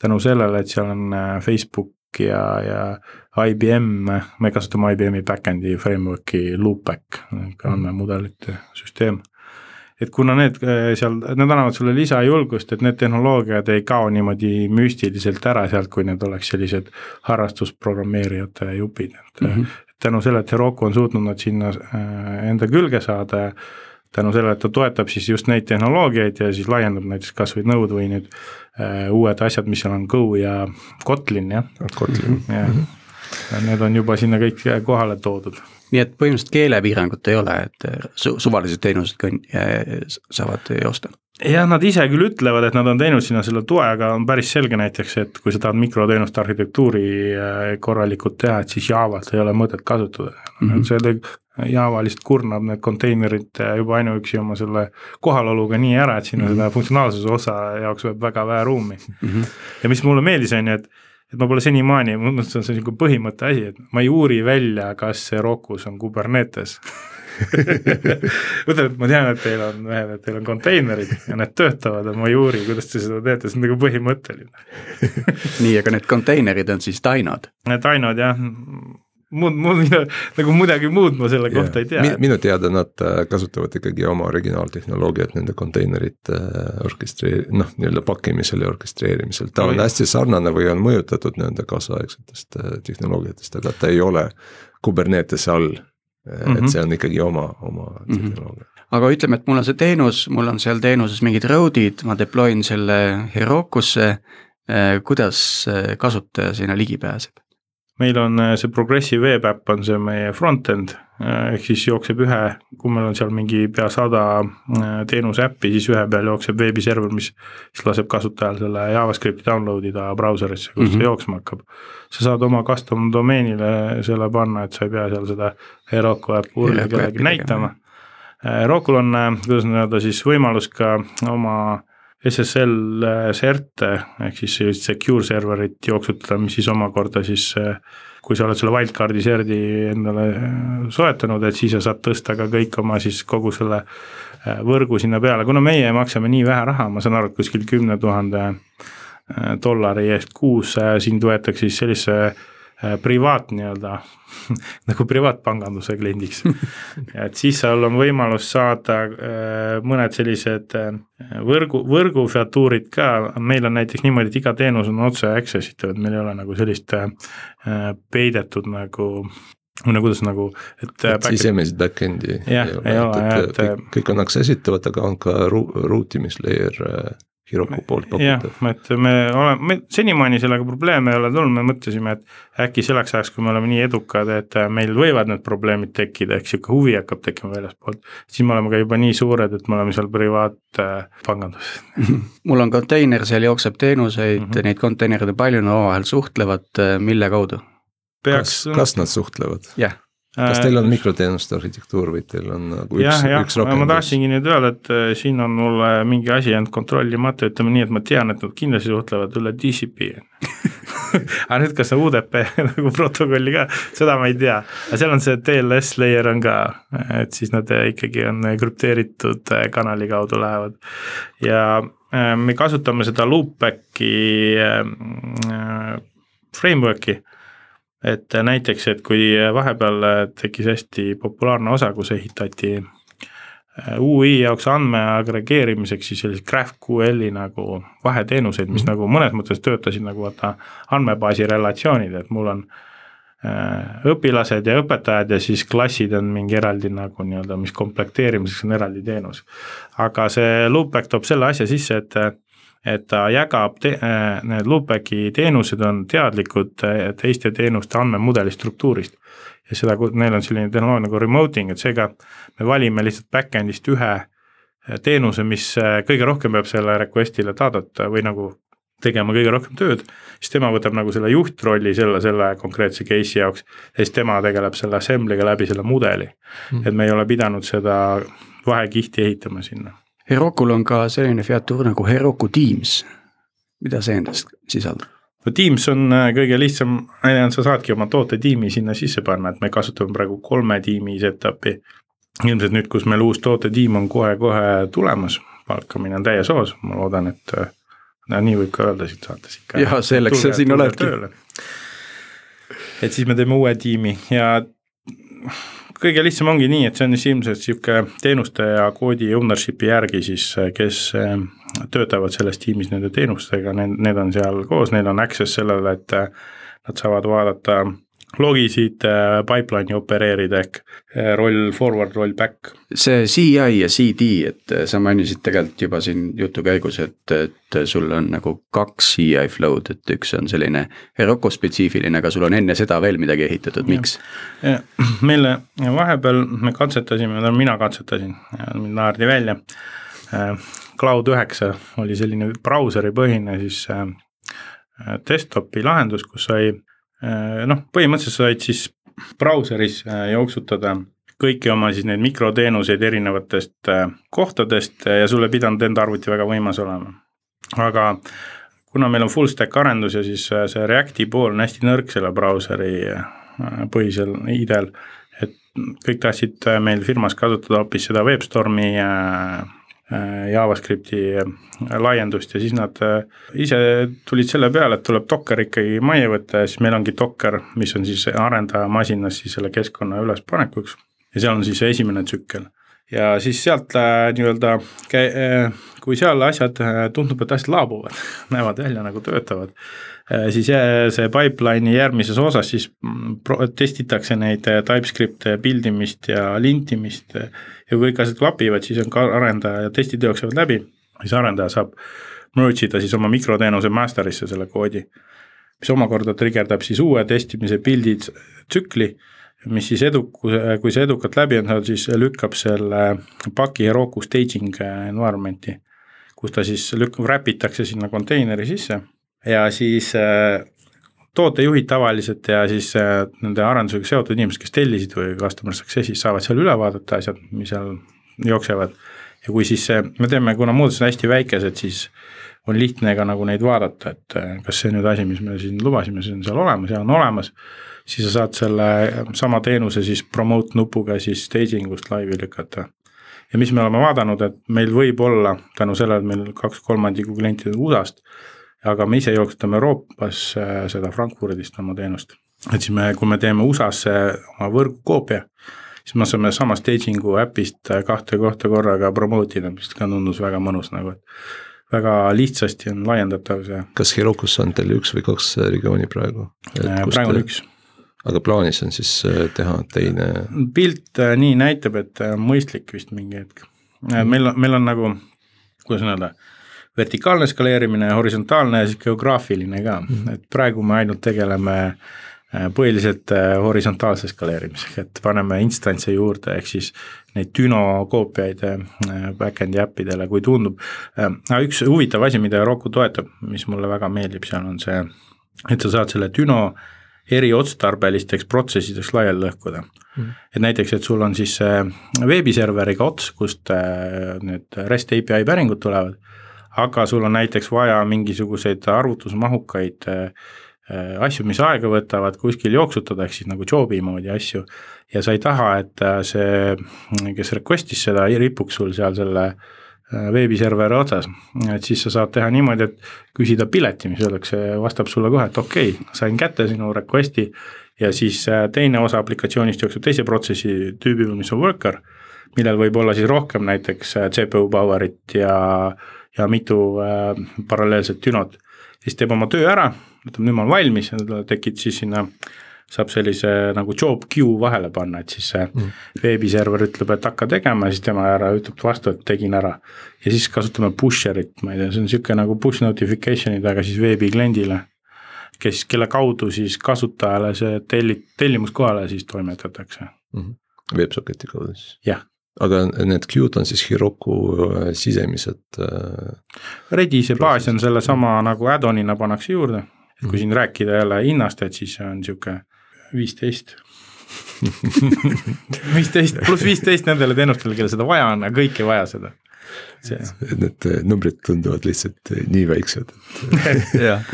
tänu sellele, et seal on Facebook ja, ja IBM, me kasutame IBM-i back-end'i framework'i Loopback, andmemudelite süsteem et kuna need äh, seal, need annavad sulle lisajulgust, et need tehnoloogiad ei kao niimoodi müstiliselt ära sealt, kui need oleks sellised harrastusprogrammeerijate jupid, et mm -hmm. tänu sellele, et Heroku on suutnud nad sinna äh, enda külge saada ja tänu sellele, et ta toetab siis just neid tehnoloogiaid ja siis laiendab näiteks kas või Node või nüüd uued asjad, mis seal on Go ja Kotlin jah. Kotlin. jah mm, -hmm. Need on juba sinna kõik kohale toodud nii et põhimõtteliselt keelepiirangut ei ole, et äh, su suvalised teenused ka äh, saavad joosta? jah, nad ise küll ütlevad, et nad on teinud sinna selle toe, aga on päris selge näiteks, et kui sa tahad mikroteenuste arhitektuuri äh, korralikult teha, et siis Javalt ei ole mõtet kasutada mm. -hmm. see Java lihtsalt kurnab need konteinerid juba ainuüksi oma selle kohaloluga nii ära, et sinna mm -hmm. seda funktsionaalsuse osa jaoks jääb väga vähe ruumi mm. -hmm. ja mis mulle meeldis, on ju, et et ma pole senimaani, minu meelest see on niisugune põhimõtte asi, et ma ei uuri välja, kas see Rockus on Kubernetes. Ütleb, et ma tean, et teil on, et teil on konteinerid ja need töötavad, ma ei uuri, kuidas te seda teete, see on nagu põhimõtteline. Nii, aga need konteinerid on siis? Need Tainod jah, muud mina nagu midagi muud ma selle yeah. kohta ei tea. minu teada nad äh, kasutavad ikkagi oma originaaltehnoloogiat nende konteinerite äh, orkestreeri-, noh, nii-öelda pakkimisel ja orkestreerimisel, ta on oh, hästi sarnane või on mõjutatud nende kaasaegsetest äh, tehnoloogiatest, aga ta ei ole Kubernetese all mm. -hmm. et mhm. see on ikkagi oma, oma mm -hmm. tehnoloogia aga ütleme, et mul on see teenus, mul on seal teenuses mingid road'id, ma deploy n selle Herokusse, kuidas kasutaja sinna ligi pääseb? Meil on äh, see Progressive Web App on see meie front-end, äh, ehk siis jookseb ühe, kui meil on seal mingi pea sada äh, teenuse äppi, siis ühe peal jookseb veebiserver, mis siis laseb kasutajal selle JavaScripti download ida brauserisse, kus mm -hmm. see jooksma hakkab. sa saad oma custom domeenile selle panna, et sa ei pea seal seda Heroku äppi kellelegi näitama. Herokul on, kuidas öelda siis võimalus ka oma SSL CERT-e ehk siis sellist secure serverit jooksutada, mis siis omakorda siis kui sa oled selle wildcard'i CERT-i endale äh, soetanud, et siis sa saad tõsta ka kõik oma siis kogu selle äh, võrgu sinna peale, kuna meie maksame nii vähe raha, ma saan aru, et kuskil kümne tuhande äh, dollari eest kuus sind võetakse siis sellisesse Äh, privaat nii-öelda nagu privaatpanganduse kliendiks et siis sul on võimalus saada äh, mõned sellised äh, võrgu, võrgufeatuurid ka, meil on näiteks niimoodi, et iga teenus on otse access itav, et meil ei ole nagu sellist peidetud nagu no kuidas nagu, et. et sisemist back-end'i ole, ei ole, et, kõik, on access itavad, aga on ka ruutimislayer Hiroku poolt pakutav. jah, et me oleme, me senimaani sellega probleeme ei ole tulnud, me mõtlesime, et äkki selleks ajaks, kui me oleme nii edukad, et meil võivad need probleemid tekkida, ehk sihuke huvi hakkab tekkima väljaspoolt. siis me oleme ka juba nii suured, et me oleme seal privaatpanganduses äh,. mul on konteiner, seal jookseb teenuseid mm, -hmm. neid konteinereid on palju, nad omavahel suhtlevad, äh, mille kaudu? peaks. kas, kas nad suhtlevad? jah yeah kas teil on äh, mikroteenuste arhitektuur või teil on nagu üks, üks rakendus? ma tahtsingi nüüd öelda, et äh, siin on mul mingi asi jäänud kontrollimata, ütleme nii, et ma tean, et nad kindlasti suhtlevad üle TCP aga nüüd, kas see UDP nagu protokolli ka, seda ma ei tea, aga seal on see TLS layer on ka, et siis nad ikkagi on krüpteeritud äh, kanali kaudu lähevad. Ja me kasutame seda loopback'i framework'i et näiteks, et kui vahepeal tekkis hästi populaarne osa, kus ehitati äh, UI jaoks andme agregeerimiseks siis selliseid GraphQL-i nagu vaheteenuseid, mis mm -hmm. nagu mõnes mõttes töötasid nagu vaata andmebaasi relatsioonid, et mul on äh, õpilased ja õpetajad ja siis klassid on mingi eraldi nagu nii-öelda, mis komplekteerimiseks on eraldi teenus. aga see loopback toob selle asja sisse, et et ta jagab te-, äh, need loopback'i teenused on teadlikud äh, teiste teenuste andmemudeli struktuurist. ja seda, neil on selline tehnoloogia nagu remoting, et seega me valime lihtsalt back-end'ist ühe äh, teenuse, mis kõige rohkem peab selle request'ile taadata või nagu tegema kõige rohkem tööd, siis tema võtab nagu selle juhtrolli selle, selle konkreetse case'i jaoks ja siis tema tegeleb selle assembly'ga läbi selle mudeli. Mm.. et me ei ole pidanud seda vahekihti ehitama sinna Herokul on ka selline featuur nagu Heroku Teams. mida see endast sisaldab? no Teams on äh, kõige lihtsam, sa saadki oma tootetiimi sinna sisse panna, et me kasutame praegu kolme tiimi setup'i. ilmselt nüüd, kus meil uus tootetiim on kohe-kohe tulemas, palkamine on täies hoos, ma loodan, et äh, no nii võib ka öelda siit saates ikka. jah, selleks sa siin oledki. et siis me teeme uue tiimi ja kõige lihtsam ongi nii, et see on siis ilmselt niisugune teenuste ja koodi ownership'i järgi siis, kes eh, töötavad selles tiimis nende teenustega, need, need on seal koos, neil on access sellele, et eh, nad saavad vaadata logisid äh, pipeline'i opereerida ehk äh, roll forward, roll back. see CI ja CD, et äh, sa mainisid tegelikult juba siin jutu käigus, et, et sul on nagu kaks CI flow'd, et üks on selline Heroku spetsiifiline, aga sul on enne seda veel midagi ehitatud, miks? meile vahepeal me katsetasime, no mina katsetasin, mind naerdi välja. Cloud üheksa oli selline brauseripõhine siis desktopi lahendus, kus sai noh, põhimõtteliselt sa said siis brauseris äh, jooksutada kõiki oma siis neid mikroteenuseid erinevatest äh, kohtadest ja sul ei pidanud enda arvuti väga võimas olema. aga kuna meil on full stack arendus ja siis see Reacti pool on hästi nõrk selle brauseri põhisel IDE-l, et kõik tahtsid meil firmas kasutada hoopis seda WebStormi JavaScripti laiendust ja siis nad ise tulid selle peale, et tuleb Docker ikkagi majja võtta ja siis meil ongi Docker, mis on siis arendaja masinas siis selle keskkonna ülespanekuks ja seal on siis esimene tsükkel. Ja siis sealt äh, nii-öelda, äh, kui seal asjad äh, tundub, et asjad laabuvad, näevad välja nagu töötavad, siis see pipeline'i järgmises osas siis mm, testitakse neid TypeScript'e build imist ja lintimist ja kui kõik asjad klapivad, siis on ka arendaja ja testid jooksevad läbi, siis arendaja saab merge ida siis oma mikroteenuse master'isse selle koodi, mis omakorda trigerdab siis uue testimise build'i tsükli mis siis eduku, kui see edukalt läbi on saanud, siis lükkab selle paki Heroku staging environment'i, kus ta siis lükkab, wrap itakse sinna konteineri sisse. Ja siis äh, tootejuhid tavaliselt ja siis äh, nende arendusega seotud inimesed, kes tellisid või customer success'is saavad seal üle vaadata asjad, mis seal jooksevad. ja kui siis see, me teeme, kuna muudatused on hästi väikesed, siis on lihtne ka nagu neid vaadata, et äh, kas see nüüd asi, mis me siin lubasime, see on seal olemas ja on olemas siis sa saad selle sama teenuse siis promote nupuga siis staging ust laivi lükata. ja mis me oleme vaadanud, et meil võib olla tänu sellele, et meil kaks kolmandikku klientide USA-st, aga me ise jooksutame Euroopas äh, seda Frankfurdist oma teenust. et siis me, kui me teeme USA-sse oma võrgukoopia, siis me saame sama staging'u äpist kahte kohta korraga promote ida, mis ka tundus väga mõnus nagu, et väga lihtsasti on laiendatav see. kas Herokus on teil üks või kaks regiooni praegu? Äh, praegu on üks aga plaanis on siis äh, teha teine? pilt äh, nii näitab, et äh, mõistlik vist mingi hetk. meil on, meil on nagu, kuidas öelda, vertikaalne skaleerimine, horisontaalne ja siis geograafiline ka -hmm. et praegu me ainult tegeleme põhiliselt horisontaalse skaleerimisega, et paneme instantse juurde, ehk siis neid Düno koopiaid back-end'i äppidele, kui tundub. üks huvitav asi, mida Roku toetab, mis mulle väga meeldib seal, on see, et sa saad selle Düno eriotstarbelisteks protsessideks laiali lõhkuda mm.. et näiteks, et sul on siis veebiserveriga ots, kust äh, need REST API päringud tulevad, aga sul on näiteks vaja mingisuguseid arvutusmahukaid äh, äh, asju, mis aega võtavad, kuskil jooksutada, ehk siis nagu job'i moodi asju, ja sa ei taha, et see, kes request'is seda, ripuks sul seal selle äh, Äh, veebiserveri otsas, et siis sa saad teha niimoodi, et küsida pileti, mis öeldakse, vastab sulle kohe, et okei okay,, sain kätte sinu request'i. Ja siis äh, teine osa aplikatsioonist jookseb teise protsessi tüübi peal, mis on worker, millel võib olla siis rohkem näiteks äh, CPU power'it ja, ja mitu äh, paralleelset dünot. siis teeb oma töö ära, ütleb nüüd ma olen valmis ja tekid siis sinna saab sellise nagu job queue vahele panna, et siis see mm. veebiserver ütleb, et hakka tegema ja siis tema ära ütleb vastu, et tegin ära. ja siis kasutame pusher'it, ma ei tea, see on niisugune nagu push notification'id, aga siis veebikliendile, kes, kelle kaudu siis kasutajale see telli-, tellimus kohale siis toimetatakse mm. -hmm. Websocketi kaudu siis? jah aga need queue'd on siis Heroku äh, sisemised äh,? Redise baas on sellesama nagu add-on'ina pannakse juurde, et kui mm. siin rääkida jälle hinnast, et siis on niisugune viisteist viisteist pluss viisteist nendele teenustele, kellel seda vaja on, aga kõik ei vaja seda. Need eh, numbrid tunduvad lihtsalt nii väiksed, et jah.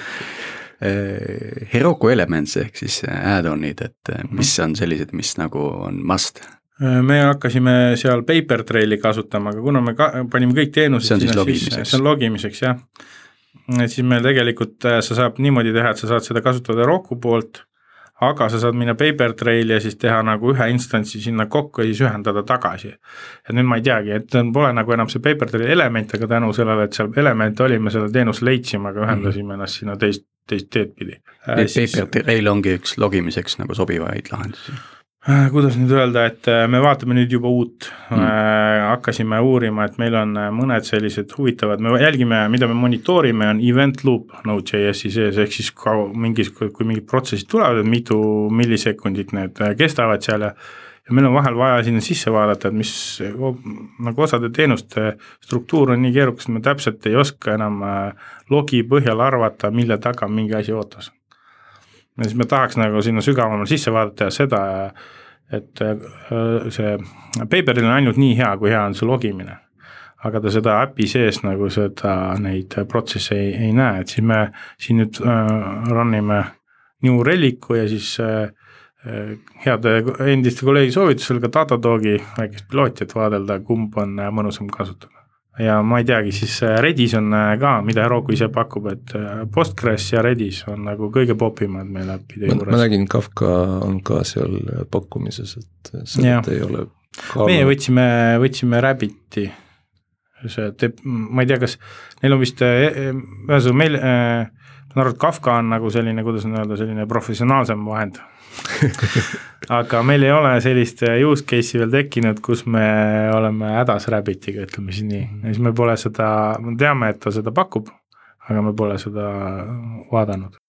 Eh, Heroku Elements ehk siis add-on'id, et mis mhm. on sellised, mis nagu on must? Me hakkasime seal Papertraili kasutama, aga kuna me ka, panime kõik teenused see on siis logimiseks? see on logimiseks jah. et siis meil tegelikult, sa saab niimoodi teha, et sa saad seda kasutada Roku poolt aga sa saad minna paper trail'i ja siis teha nagu ühe instantsi sinna kokku ja siis ühendada tagasi. et nüüd ma ei teagi, et pole nagu enam see paper trail'i element, aga tänu sellele, et seal element oli, me selle teenuse leidsime, aga ühendasime mm -hmm. ennast sinna teist, teist teed pidi. nii et paper trail ongi üks logimiseks nagu sobivaid lahendusi Äh, kuidas nüüd öelda, et äh, me vaatame nüüd juba uut mm., hakkasime uurima, et meil on mõned sellised huvitavad, me jälgime, mida me monitoorime, on event loop Node.js-i sees, ehk siis ka mingis, kui mingid protsessid tulevad, et mitu millisekundit need kestavad seal ja ja meil on vahel vaja sinna sisse vaadata, et mis nagu osade teenuste struktuur on nii keerukas, et me täpselt ei oska enam logi põhjal arvata, mille taga mingi asi ootas ja siis me tahaks nagu sinna sügavamale sisse vaadata ja seda, et äh, see Paperil on ainult nii hea, kui hea on see logimine. aga ta seda äpi sees nagu seda, neid protsesse ei, ei näe, et siis me siin nüüd äh, run ime New Relic'u ja siis äh, heade endiste kolleegi soovitusel ka Datadogi väikest pilooti, et vaadelda, kumb on mõnusam kasutada ja ma ei teagi, siis Redis on ka, mida Heroku ise pakub, et Postgres ja Redis on nagu kõige popimad meil äppide juures. ma nägin, Kafka on ka seal pakkumises, et sealt ei ole kaalu. meie võtsime, võtsime Rabbiti, see teeb, ma ei tea, kas neil on vist, ühesõnaga meil äh,, ma saan aru, et Kafka on nagu selline, kuidas nüüd öelda, selline professionaalsem vahend aga meil ei ole sellist use case'i veel tekkinud, kus me oleme hädas Rabbitiga, ütleme siis nii, ja siis me pole seda, me teame, et ta seda pakub, aga me pole seda vaadanud.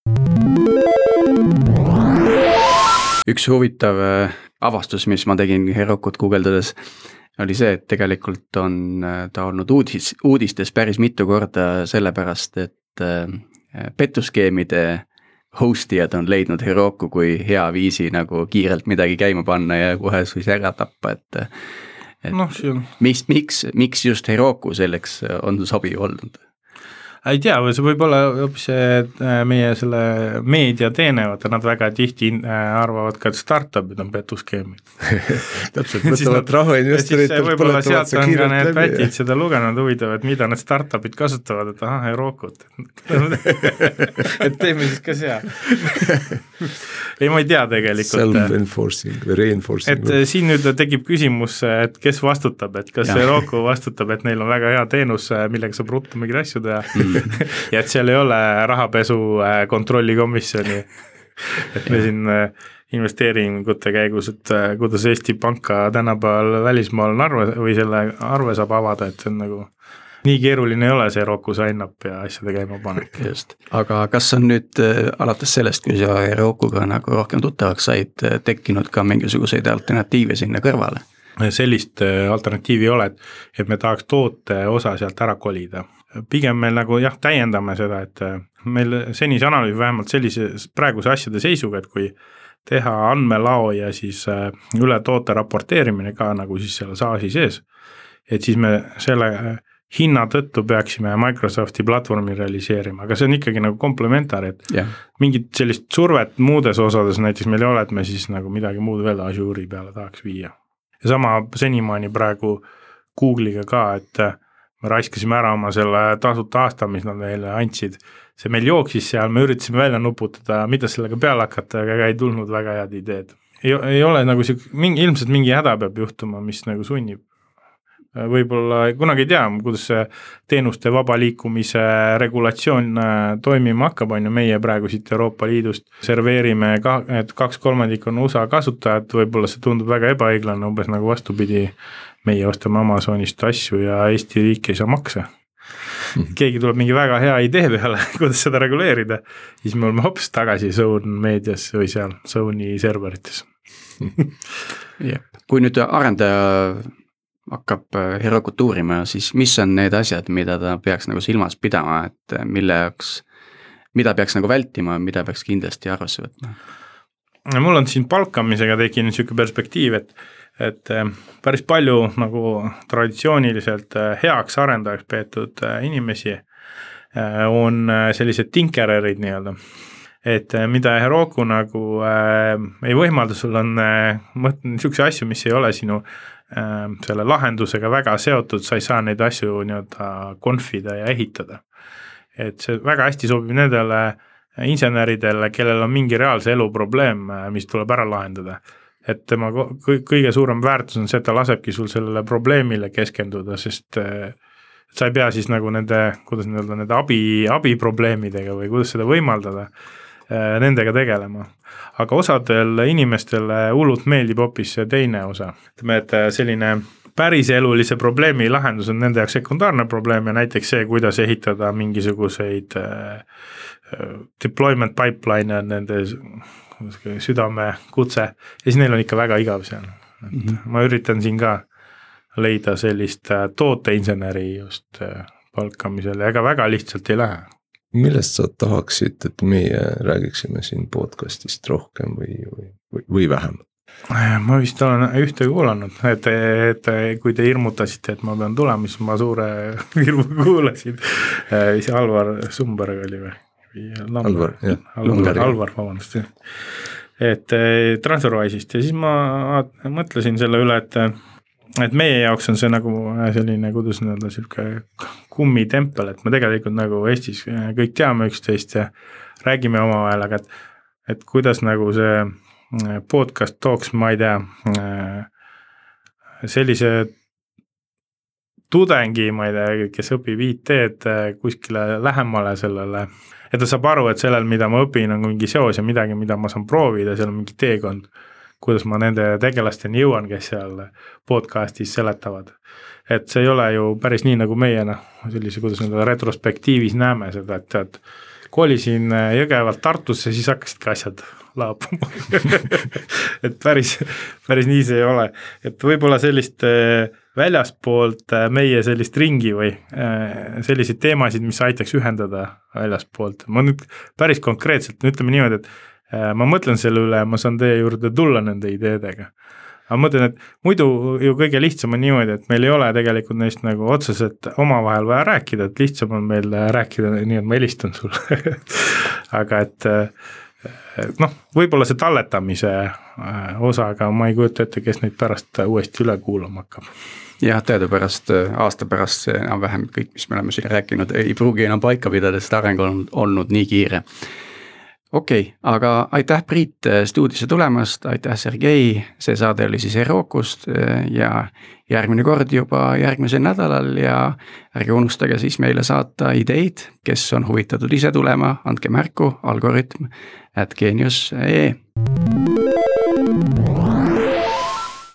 üks huvitav äh, avastus, mis ma tegin Herokut guugeldades, oli see, et tegelikult on äh, ta olnud uudis, uudistes päris mitu korda sellepärast, et äh, petuskeemide host ijad on leidnud Heroku kui hea viisi nagu kiirelt midagi käima panna ja kohe siis ära tappa, et. et noh, see on. mis, miks, miks just Heroku selleks on sobiv olnud? Ei tea, see võib olla hoopis see äh, meie selle meediateene, vaata nad väga tihti äh, arvavad ka, et startup'id on petuskeemid täpselt, võtavad raha investoritelt. sealt on ka need pätid seda lugenud, huvitav, et mida need startup'id kasutavad, et ahah, Eurokut et teeme siis ka seal ei, ma ei tea tegelikult. Self-enforcing või reinforcing. et siin nüüd tekib küsimus, et kes vastutab, et kas Euroopa vastutab, et neil on väga hea teenus, millega saab ruttu mingeid asju teha mm. ja et seal ei ole rahapesu äh, kontrollikomisjoni. et me siin äh, investeeringute käigus, et äh, kuidas Eesti Panka tänapäeval välismaal on arve või selle arve saab avada, et see on nagu nii keeruline ei ole see Roku sign-up ja asjade käimapanek. just, aga kas on nüüd alates sellest, kui sa Rokuga nagu rohkem tuttavaks said, tekkinud ka mingisuguseid alternatiive sinna kõrvale? sellist alternatiivi ei ole, et, et me tahaks toote osa sealt ära kolida pigem me nagu jah, täiendame seda, et äh, meil senise analüüs vähemalt sellise praeguse asjade seisuga, et kui teha andmelao ja siis äh, üle toote raporteerimine ka nagu siis selle SaaS-i sees, et siis me selle äh, hinna tõttu peaksime Microsofti platvormi realiseerima, aga see on ikkagi nagu komplementaar, et yeah. mingit sellist survet muudes osades näiteks meil ei ole, et me siis nagu midagi muud veel Azure'i peale tahaks viia. ja sama senimaani praegu Google'iga ka, et me raiskasime ära oma selle tasuta aasta, mis nad meile andsid. see meil jooksis seal, me üritasime välja nuputada, mida sellega peale hakata, aga ei tulnud väga head ideed. ei, ei ole nagu sihuke, mingi, ilmselt mingi häda peab juhtuma, mis nagu sunnib. võib-olla kunagi ei tea, kuidas see teenuste vaba liikumise regulatsioon äh, toimima hakkab, on ju, meie praegu siit Euroopa Liidust serveerime ka, et kaks kolmandikku on USA kasutajad, võib-olla see tundub väga ebaõiglane, umbes nagu vastupidi meie ostame Amazonist asju ja Eesti riik ei saa makse mhm. keegi tuleb mingi väga hea idee peale, kuidas seda reguleerida, siis me oleme hoopis tagasi Zone meedias või seal Zone'i serverites kui nüüd arendaja hakkab äh, Herokut uurima, siis mis on need asjad, mida ta peaks nagu silmas pidama, et äh, mille jaoks, mida peaks nagu vältima, mida peaks kindlasti arvesse võtma? mul on siin palkamisega tekkinud niisugune perspektiiv, et et äh, päris palju nagu traditsiooniliselt äh, heaks arendajaks peetud äh, inimesi on sellised tinkererid nii-öelda. et mida Heroku nagu äh, ei võimalda, sul on äh, niisuguseid asju, mis ei ole sinu äh, selle lahendusega väga seotud, sa ei saa neid asju nii-öelda confida ja ehitada. et see väga hästi sobib nendele inseneridele, kellel on mingi reaalse elu probleem, mis tuleb ära lahendada et tema kõige suurem väärtus on see, et ta lasebki sul sellele probleemile keskenduda, sest äh, sa ei pea siis nagu nende, kuidas nii-öelda nende abi, abiprobleemidega või kuidas seda võimaldada, äh, nendega tegelema. aga osadel inimestele hullult meeldib hoopis see teine osa, ütleme, et äh, selline päriselulise probleemi lahendus on nende jaoks sekundaarne probleem ja näiteks see, kuidas ehitada mingisuguseid deployment pipeline'e nende südamekutse ja siis neil on ikka väga igav seal, et mm -hmm. ma üritan siin ka leida sellist äh, tooteinseneri just äh, palkamisel ja ega väga lihtsalt ei lähe. millest sa tahaksid, et meie räägiksime siin podcast'ist rohkem või, või, või, või vähem? ma vist olen ühte kuulanud, et, et kui te hirmutasite, et ma pean tulema, siis ma suure hirmuga kuulasin. äh, Alvar Sumberg oli või? Alvar, jah. Alvar, Alvar, vabandust, jah. et eh, TransferWise'ist ja siis ma mõtlesin selle üle, et et meie jaoks on see nagu selline, kuidas öelda, niisugune kummitempel, et me tegelikult nagu Eestis kõik teame üksteist ja räägime omavahel, aga et et kuidas nagu see podcast tooks, ma ei tea, sellise tudengi, ma ei tea, kes õpib IT-d kuskile lähemale sellele, et ta saab aru, et sellel, mida ma õpin, on mingi seos ja midagi, mida ma saan proovida, seal on mingi teekond, kuidas ma nende tegelasteni jõuan, kes seal podcast'is seletavad. et see ei ole ju päris nii, nagu meie noh, sellise, kuidas öelda, retrospektiivis näeme seda, et tead, kolisin Jõgevalt Tartusse, siis hakkasidki asjad laabuma et päris, päris nii see ei ole, et võib-olla sellist äh, väljaspoolt äh, meie sellist ringi või äh, selliseid teemasid, mis aitaks ühendada väljaspoolt, ma nüüd päris konkreetselt, no ütleme niimoodi, et äh, ma mõtlen selle üle ma saan teie juurde tulla nende ideedega. aga ma mõtlen, et muidu ju kõige lihtsam on niimoodi, et meil ei ole tegelikult neist nagu otseselt omavahel vaja rääkida, et lihtsam on meil rääkida nii, et ma helistan sulle. Aga et noh, võib-olla see talletamise osa, aga ma ei kujuta ette, kes neid pärast uuesti üle kuulama hakkab jah, teadupärast äh, aasta pärast see enam-vähem kõik, mis me oleme siin rääkinud, ei pruugi enam paika pidada, sest areng on olnud nii kiire. Okei okay,, aga aitäh, Priit, äh, stuudiosse tulemast, aitäh, Sergei, see saade oli siis Herokust äh, ja järgmine kord juba järgmisel nädalal. Ja ärge unustage siis meile saata ideid, kes on huvitatud ise tulema, andke märku, algoritm at geenius.ee